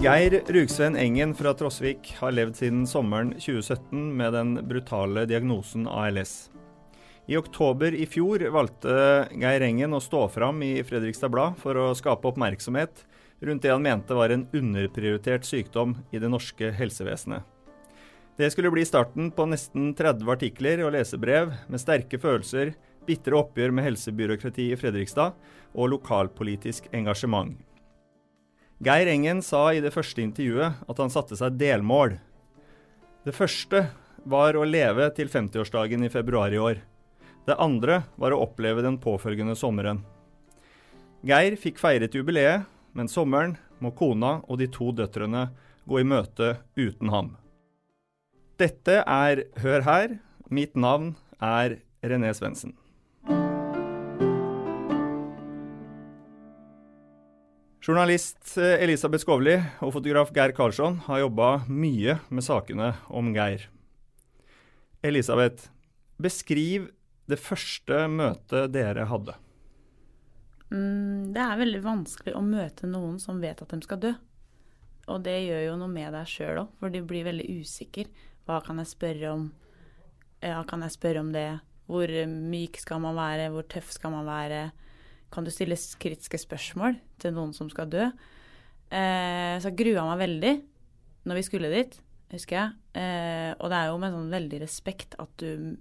Geir Rugsven Engen fra Trosvik har levd siden sommeren 2017 med den brutale diagnosen ALS. I oktober i fjor valgte Geir Engen å stå fram i Fredrikstad Blad for å skape oppmerksomhet rundt det han mente var en underprioritert sykdom i det norske helsevesenet. Det skulle bli starten på nesten 30 artikler og lesebrev med sterke følelser, bitre oppgjør med helsebyråkrati i Fredrikstad og lokalpolitisk engasjement. Geir Engen sa i det første intervjuet at han satte seg delmål. Det første var å leve til 50-årsdagen i februar i år. Det andre var å oppleve den påfølgende sommeren. Geir fikk feiret jubileet, men sommeren må kona og de to døtrene gå i møte uten ham. Dette er Hør her. Mitt navn er René Svendsen. Journalist Elisabeth Skovli og fotograf Geir Karlsson har jobba mye med sakene om Geir. Elisabeth, beskriv det første møtet dere hadde. Mm, det er veldig vanskelig å møte noen som vet at de skal dø. Og det gjør jo noe med deg sjøl òg, for du blir veldig usikker. Hva kan jeg spørre om? Ja, kan jeg spørre om det? Hvor myk skal man være? Hvor tøff skal man være? Kan du stille kritiske spørsmål til noen som skal dø? Eh, så grua meg veldig når vi skulle dit, husker jeg. Eh, og det er jo med sånn veldig respekt at du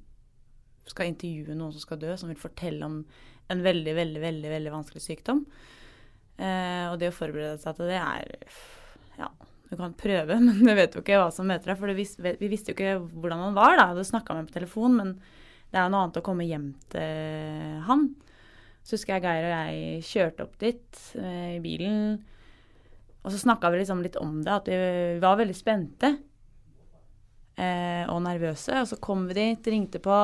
skal intervjue noen som skal dø, som vil fortelle om en veldig, veldig, veldig, veldig vanskelig sykdom. Eh, og det å forberede seg til det er Ja, du kan prøve, men du vet jo ikke hva som møter deg. For vis, vi visste jo ikke hvordan han var, da. Du snakka med ham på telefon, men det er jo noe annet å komme hjem til han. Så husker jeg Geir og jeg kjørte opp dit eh, i bilen. Og så snakka vi liksom litt om det, at vi var veldig spente eh, og nervøse. Og så kom vi dit, ringte på.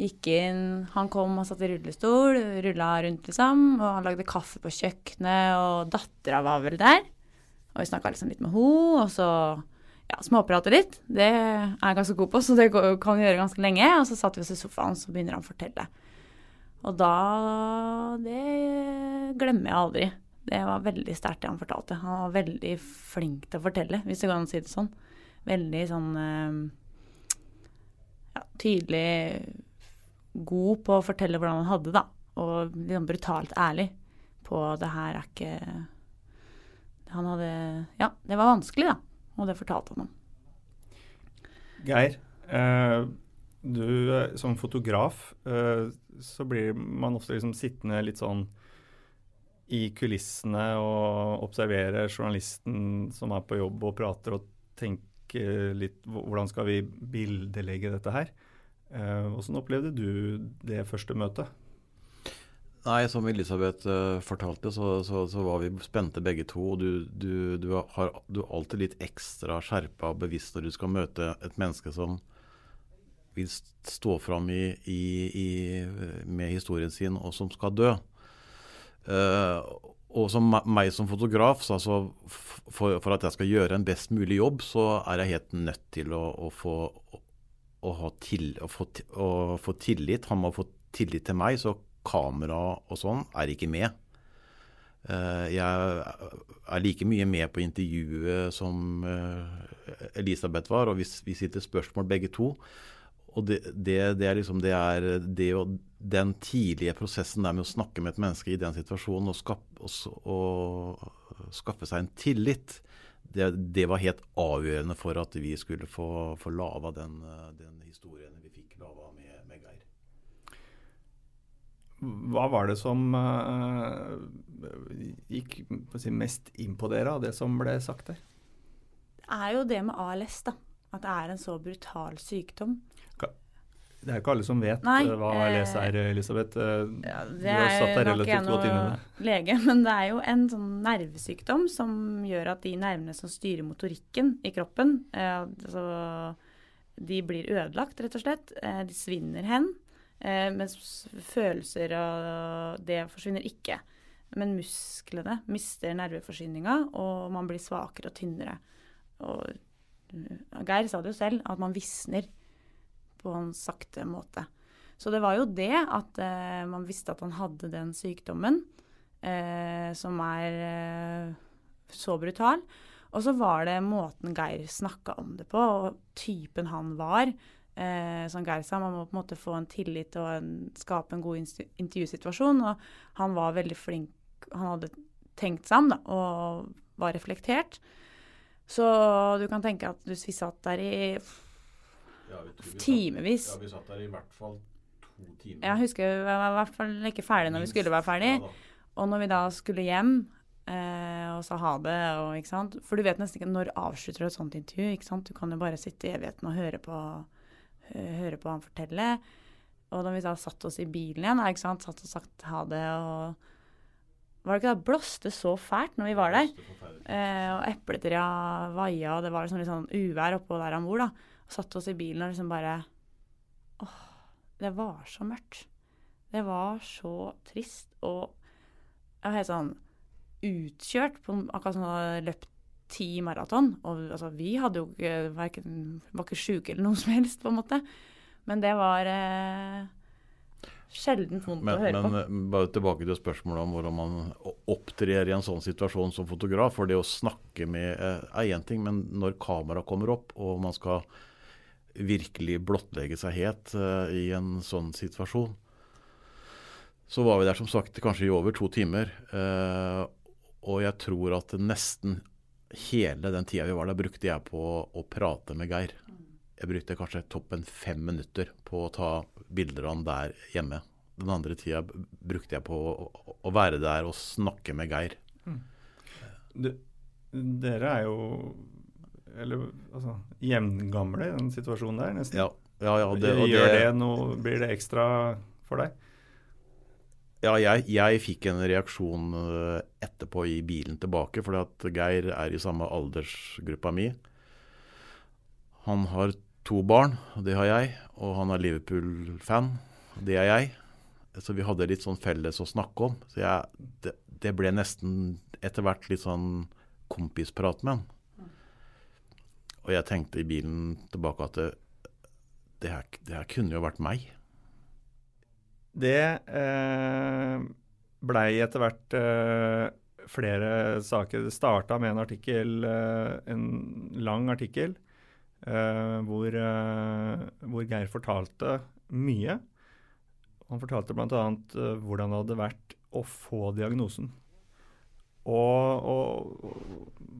Gikk inn, Han kom og satt i rullestol, rulla rundt, liksom. Og han lagde kaffe på kjøkkenet, og dattera var vel der. Og vi snakka liksom litt med henne, og så ja, småprate litt. Det er jeg ganske god på, så det kan vi gjøre ganske lenge. Og så satt vi oss i sofaen, så begynner han å fortelle. Og da Det glemmer jeg aldri. Det var veldig sterkt, det han fortalte. Han var veldig flink til å fortelle, hvis det går an å si det sånn. Veldig sånn ja, tydelig god på å fortelle hvordan han hadde det, og liksom brutalt ærlig på det her er ikke Han hadde Ja, det var vanskelig, da, og det fortalte han om. Geir, eh, du som fotograf, eh, så blir man ofte liksom sittende litt sånn i kulissene og observere journalisten som er på jobb og prater og tenker litt hvordan skal vi bildelegge dette her. Hvordan eh, opplevde du det første møtet? Nei, Som Elisabeth fortalte, så, så, så, var vi spente begge to. og Du, du, du, har, du er alltid litt ekstra skjerpa og bevisst når du skal møte et menneske som vil stå fram i, i, i, med historien sin, og som skal dø. Uh, og som meg som fotograf, så altså for, for, at jeg skal gjøre en best mulig jobb, så er jeg helt nødt til å, å få å, til, å, få, få, tillit. Han må få tillit til meg, så kamera og sånn er ikke med. Uh, jeg er like mye med på intervjuet som uh, Elisabeth var, og vi, vi sitter spørsmål begge to. Og det, det, det er liksom det er det å, den tidlige prosessen der med å snakke med et menneske i den situasjonen og, skaff, og, og skaffe seg en tillit, det, det, var helt avgjørende for at vi skulle få, få lava den, den, historien vi fikk lava med, med, Geir. Hva var det som uh, gikk si, mest inn på dere av det som ble sagt der? Det er jo det med ALS, da. At det er en så brutal sykdom. Det er jo ikke alle som vet Nei, eh, hva ALS er, eh, Elisabeth. Det ja, du har satt deg relativt godt inn i det. lege, men det er jo en sånn nervesykdom som gjør at de nervene som styrer motorikken i kroppen, eh, altså, de blir ødelagt, rett og slett. Eh, de svinner hen. Eh, mens følelser og det forsvinner ikke. Men musklene mister nerveforsyninga, og man blir svakere og tynnere. Og Geir sa det jo selv, at man visner på en sakte måte. Så det var jo det at eh, man visste at han hadde den sykdommen, eh, som er eh, så brutal. Og så var det måten Geir snakka om det på, og typen han var. Eh, som Geir sa, man må på en måte få en tillit og en, skape en god intervjusituasjon. Og han var veldig flink. Han hadde tenkt seg om da, og var reflektert. Så du kan tenke at hvis vi satt der i ja, timevis Ja, vi satt der i hvert fall to timer. Jeg husker vi var i hvert fall ikke ferdig når vi skulle være ferdig. Ja, og når vi da skulle hjem eh, og sa ha det og ikke sant For du vet nesten ikke når avslutter du et sånt intervju. ikke sant? Du kan jo bare sitte i evigheten og høre på, høre på han fortelle. Og da vi da satt oss i bilen igjen, ikke sant? satt og sagt ha det og var det ikke da blåste så fælt når vi var der? Eh, og epletrea vaia, og det var liksom litt sånn uvær oppå der han bor. da. Og satte oss i bilen og liksom bare Åh, det var så mørkt. Det var så trist. Og jeg var helt sånn utkjørt, på, akkurat som jeg hadde løpt ti maraton. Og altså, vi hadde jo ikke, verken, var ikke sjuke eller noe som helst, på en måte. Men det var eh, sjelden vondt men, å høre men, på. Men bare tilbake til spørsmålet om hvordan man opptrer i en sånn situasjon som fotograf. For det å snakke med eh, er én ting, men når kamera kommer opp og man skal virkelig blottlegge seg helt uh, i en sånn situasjon, så var vi der som sagt kanskje i over to timer. Og jeg tror at nesten hele den tida vi var der, brukte jeg på å prate med Geir. Jeg brukte kanskje toppen fem minutter på å ta bilder av han der hjemme. Den andre tida brukte jeg på å, å være der og snakke med Geir. Mm. Du, dere er jo eller, altså, jevngamle i den situasjonen der, nesten. Ja, ja, ja det, Gjør det noe, Blir det ekstra for deg? Ja, jeg, jeg, fikk en reaksjon eh, etterpå i bilen tilbake, fordi at Geir er i samme aldersgruppa mi. Han har to barn, og det har jeg. Og han er Liverpool-fan, og det er jeg. Så vi hadde litt sånn felles å snakke om. Så jeg, det, det, ble nesten etter hvert litt sånn kompisprat med han. Og jeg tenkte i bilen tilbake at det, det, her, det her, kunne jo vært meg. Det eh, blei etter hvert eh, flere saker. Det starta med en artikkel, eh, en lang artikkel Uh, hvor, uh, hvor, Geir fortalte mye. Han fortalte bl.a. Uh, hvordan det hadde vært å få diagnosen. Og, og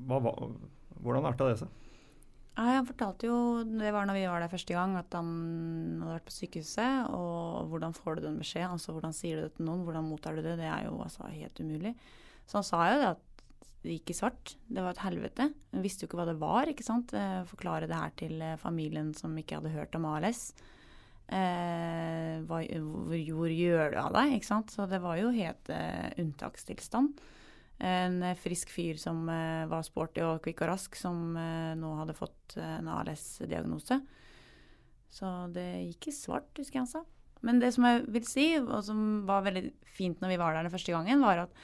hva, hva, hvordan arta det seg? Nei, han fortalte jo, det var når vi var der første gang, at han hadde vært på sykehuset. Og hvordan får du den beskjeden? Altså, hvordan sier du det til noen? Hvordan mottar du det? Det er jo altså, helt umulig. Så han sa jo det at det gikk i svart. Det var et helvete. Hun visste jo ikke hva det var. ikke sant? Eh, forklare det her til eh, familien som ikke hadde hørt om ALS. Eh, hva, hvor, hvor, gjør du av deg? ikke sant? Så det var jo helt eh, unntakstilstand. En eh, frisk fyr som eh, var sporty og kvikk og rask, som nå hadde fått en ALS-diagnose. Så det gikk i svart, husker jeg han sa. Men det som jeg vil si, og som var veldig fint når vi var der den første gangen, var at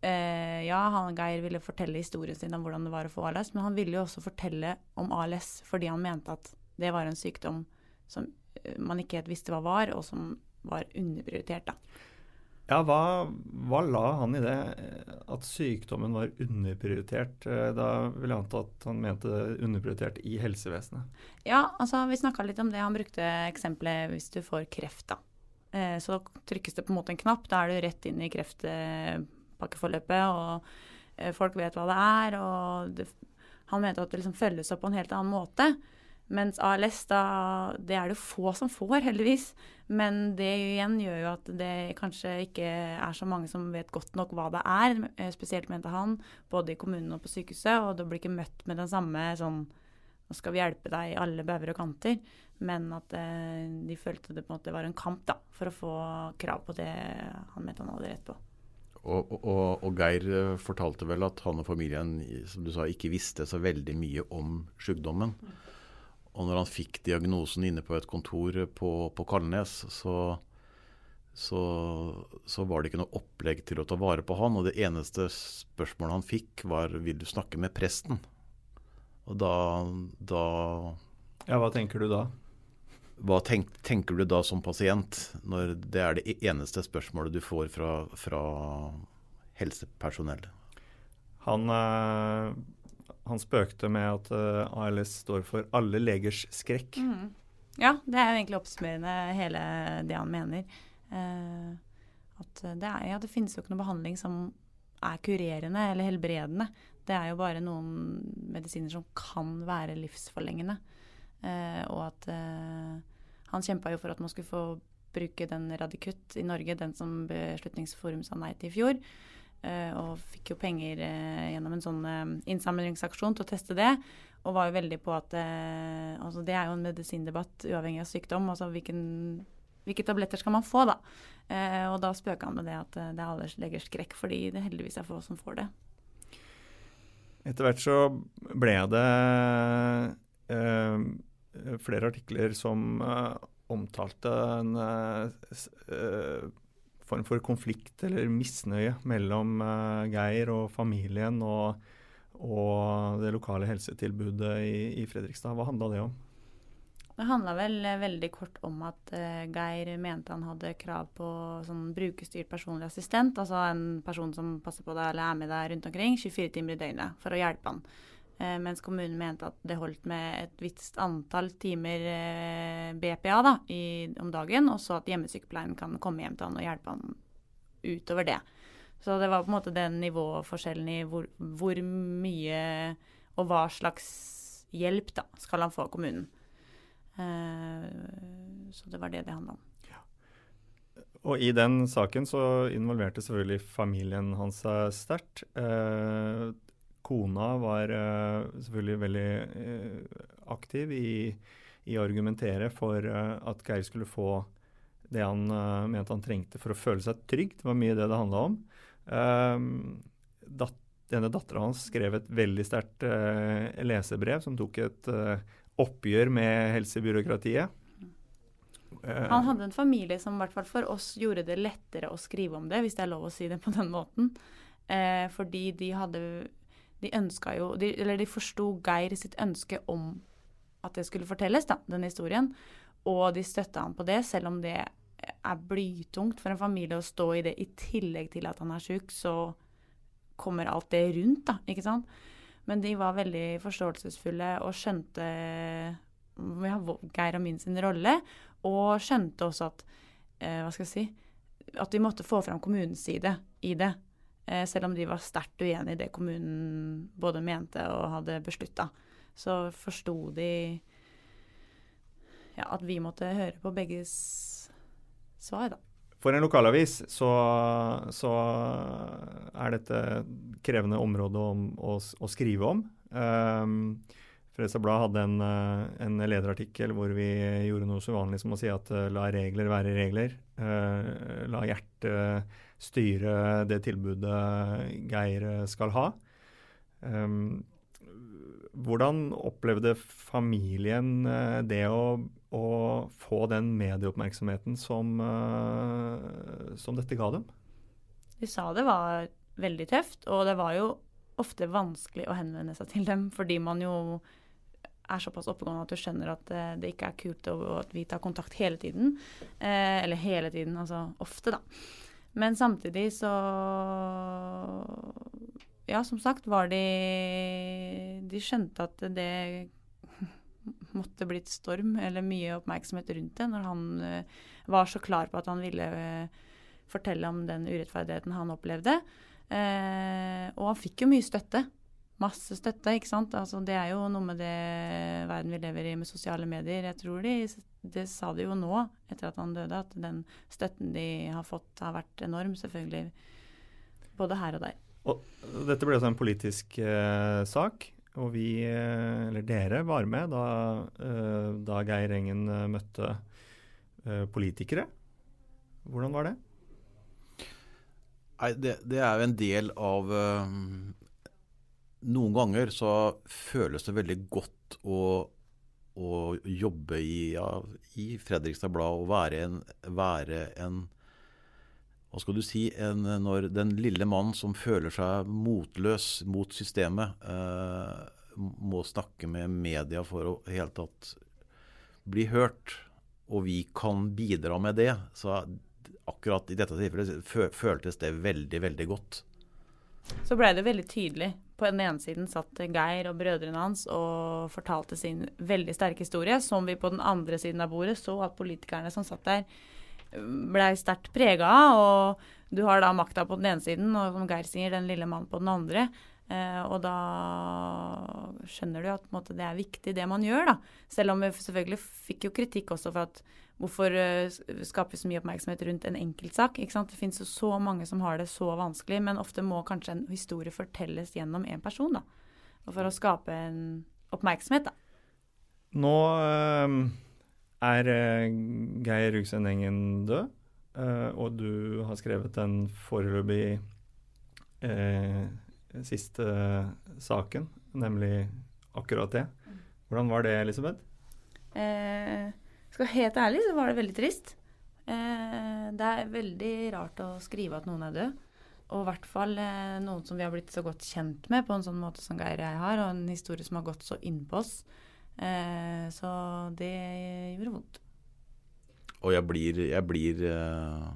eh, ja, han Geir ville fortelle historien sin om hvordan det var å få ALS, men han ville jo også fortelle om ALS fordi han mente at det var en sykdom som eh, man ikke helt visste hva var, og som var underprioritert. da. Ja, hva, hva, la han i det? At sykdommen var underprioritert? Eh, da vil jeg anta at han mente underprioritert i helsevesenet. Ja, altså vi snakka litt om det. Han brukte eksempelet hvis du får kreft, da. Eh, så trykkes det på en måte en knapp. Da er du rett inn i kreft pakkeforløpet, og eh, folk vet hva det er. og det, Han mente at det liksom følges opp på en helt annen måte. Mens ALS, da, det er det få som får, heldigvis. Men det igjen gjør jo at det kanskje ikke er så mange som vet godt nok hva det er. Eh, spesielt mente han, både i kommunen og på sykehuset. Og det blir ikke møtt med den samme sånn Nå skal vi hjelpe deg i alle bauger og kanter. Men at eh, de følte det på en måte var en kamp da, for å få krav på det han mente han hadde rett på. Og, og, og, Geir eh, fortalte vel at han og familien som du sa, ikke visste så veldig mye om sykdommen. Og når han fikk diagnosen inne på et kontor på, på Kalnes, så, så, så, var det ikke noe opplegg til å ta vare på han. Og det eneste spørsmålet han fikk, var vil du snakke med presten. Og da, da Ja, hva tenker du da? Hva tenk, tenker du da som pasient, når det er det eneste spørsmålet du får fra, fra helsepersonell? Han, uh, han spøkte med at uh, ALS står for alle legers skrekk. Mm. Ja, det er jo egentlig oppsummerende hele det han mener. Uh, at det, er, ja, det finnes jo ikke noe behandling som er kurerende eller helbredende. Det er jo bare noen medisiner som kan være livsforlengende. Og at han kjempa jo for at man skulle få bruke den Radikutt i Norge, den som Beslutningsforum sa nei til i fjor. Uh, og fikk jo penger gjennom en sånn innsamlingsaksjon til å teste det. Og var jo veldig på at altså Det er jo en medisindebatt uavhengig av sykdom. altså hvilken, Hvilke tabletter skal man få, da? og da spøker han med det at det er alle legger skrekk, fordi det heldigvis er få som får det. Etter hvert så ble det flere artikler som omtalte en uh, form for konflikt eller misnøye mellom Geir og familien og, og, det lokale helsetilbudet i, i Fredrikstad. Hva handla det om? Det handla vel veldig kort om at Geir mente han hadde krav på sånn brukerstyrt personlig assistent. Altså en person som passer på deg eller er med deg rundt omkring 24 timer i døgnet for å hjelpe han. Eh, mens kommunen mente at det holdt med et visst antall timer eh, BPA da, i, om dagen, og så at hjemmesykepleien kan komme hjem til han og hjelpe han utover det. Så det var på en måte den nivåforskjellen i hvor, hvor mye og hva slags hjelp da, skal han få av kommunen. Eh, så det var det det handla om. Og i den saken så involverte selvfølgelig familien hans seg sterkt. Eh, kona var uh, selvfølgelig veldig uh, aktiv i, i, å argumentere for uh, at Geir skulle få det han mente han trengte for å føle seg trygg. Det var mye det det handla om. Dat denne dattera hans skrev et veldig sterkt lesebrev som tok et oppgjør med helsebyråkratiet. Han hadde en familie som i hvert fall for oss gjorde det lettere å skrive om det, hvis det er lov å si det på den måten. Eh, fordi de hadde de ønska jo de, Eller de forsto Geir sitt ønske om at det skulle fortelles, da, den historien. Og de støtta ham på det, selv om det er blytungt for en familie å stå i det. I tillegg til at han er sjuk, så kommer alt det rundt, da, ikke sant. Men de var veldig forståelsesfulle og skjønte ja, Geir og min sin rolle. Og skjønte også at eh, Hva skal jeg si At vi måtte få fram kommunens side i det. Eh, selv om de var sterkt uenig i det kommunen både mente og hadde beslutta. Så forsto de ja, at vi måtte høre på begges svar, da. For en lokalavis så, så er dette krevende område om, å, å, skrive om. Um, Fredrikstad hadde en, eh, en, lederartikkel hvor vi gjorde noe så vanlig som å si at uh, la regler være regler. Uh, la hjertet styre det tilbudet Geir skal ha. Um, hvordan opplevde familien det å, å, få den medieoppmerksomheten som, som dette ga dem? De sa det var veldig tøft, og det var jo ofte vanskelig å henvende seg til dem, fordi man jo er såpass oppegående at du skjønner at det, det ikke er kult og at vi tar kontakt hele tiden. Uh, eller hele tiden, altså ofte, da. Men samtidig så Ja, som sagt var de De skjønte at det måtte blitt storm eller mye oppmerksomhet rundt det når han uh, var så klar på at han ville uh, fortelle om den urettferdigheten han opplevde. Uh, og han fikk jo mye støtte masse støtte. ikke sant? Altså, det er jo noe med det verden vi lever i med sosiale medier. Jeg tror de det sa de jo nå, etter at han døde, at den støtten de har fått, har vært enorm. Selvfølgelig. Både her og der. Og dette ble også en politisk eh, sak. Og vi, eh, eller dere, var med da, eh, da Geir Engen eh, møtte eh, politikere. Hvordan var det? Nei, det, det, er jo en del av noen ganger så føles det veldig godt å, å jobbe i, ja, i, Fredrikstad Blad og være en, være en hva skal du si, en, når den lille mann som føler seg motløs mot systemet, eh, må snakke med media for å helt tatt bli hørt, og vi kan bidra med det, så akkurat i dette tilfellet føltes det veldig, veldig godt. så blei det veldig tydelig. På den ene siden satt Geir og brødrene hans og fortalte sin veldig sterke historie, som vi på den andre siden av bordet så at politikerne som satt der, blei sterkt prega av. Og du har da makta på den ene siden, og som Geir sier, den lille mannen på den andre. Eh, og da skjønner du at måte, det er viktig, det man gjør, da. Selv om vi selvfølgelig fikk jo kritikk også for at hvorfor uh, skaper vi så mye oppmerksomhet rundt en enkeltsak? ikke sant? Det finnes jo så mange som har det så vanskelig, men ofte må kanskje en historie fortelles gjennom en person, da. Og for å skape en oppmerksomhet, da. Nå uh, er uh, Geir Rugsen Engen død, og du har skrevet en foreløpig siste saken, nemlig akkurat det. Hvordan var det, Elisabeth? Eh, skal være helt ærlig, så var det veldig trist. Eh, det er veldig rart å skrive at noen er død. Og i hvert fall eh, noen som vi har blitt så godt kjent med på en sånn måte som Geir og jeg har, og en historie som har gått så innpå oss. Eh, så det gjorde vondt. Og jeg blir, jeg blir eh,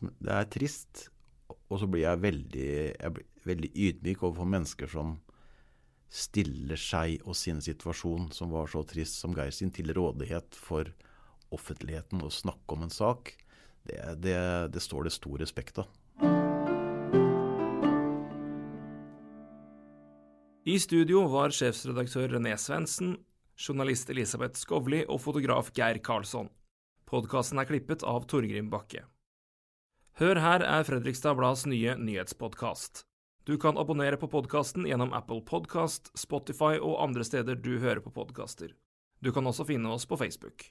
Det er trist, og så blir jeg veldig, jeg blir veldig ydmyk overfor mennesker som stiller seg og sin situasjon, som var så trist som Geir sin, til rådighet for offentligheten og snakke om en sak. Det, det, det står det stor respekt av. I studio var sjefsredaktør René Svendsen, journalist Elisabeth Skovli og fotograf Geir Karlsson. Podkasten er klippet av Torgrim Bakke. Hør her er Fredrikstad Blads nye nyhetspodkast. Du kan abonnere på podkasten gjennom Apple Podkast, Spotify og andre steder du hører på podkaster. Du kan også finne oss på Facebook.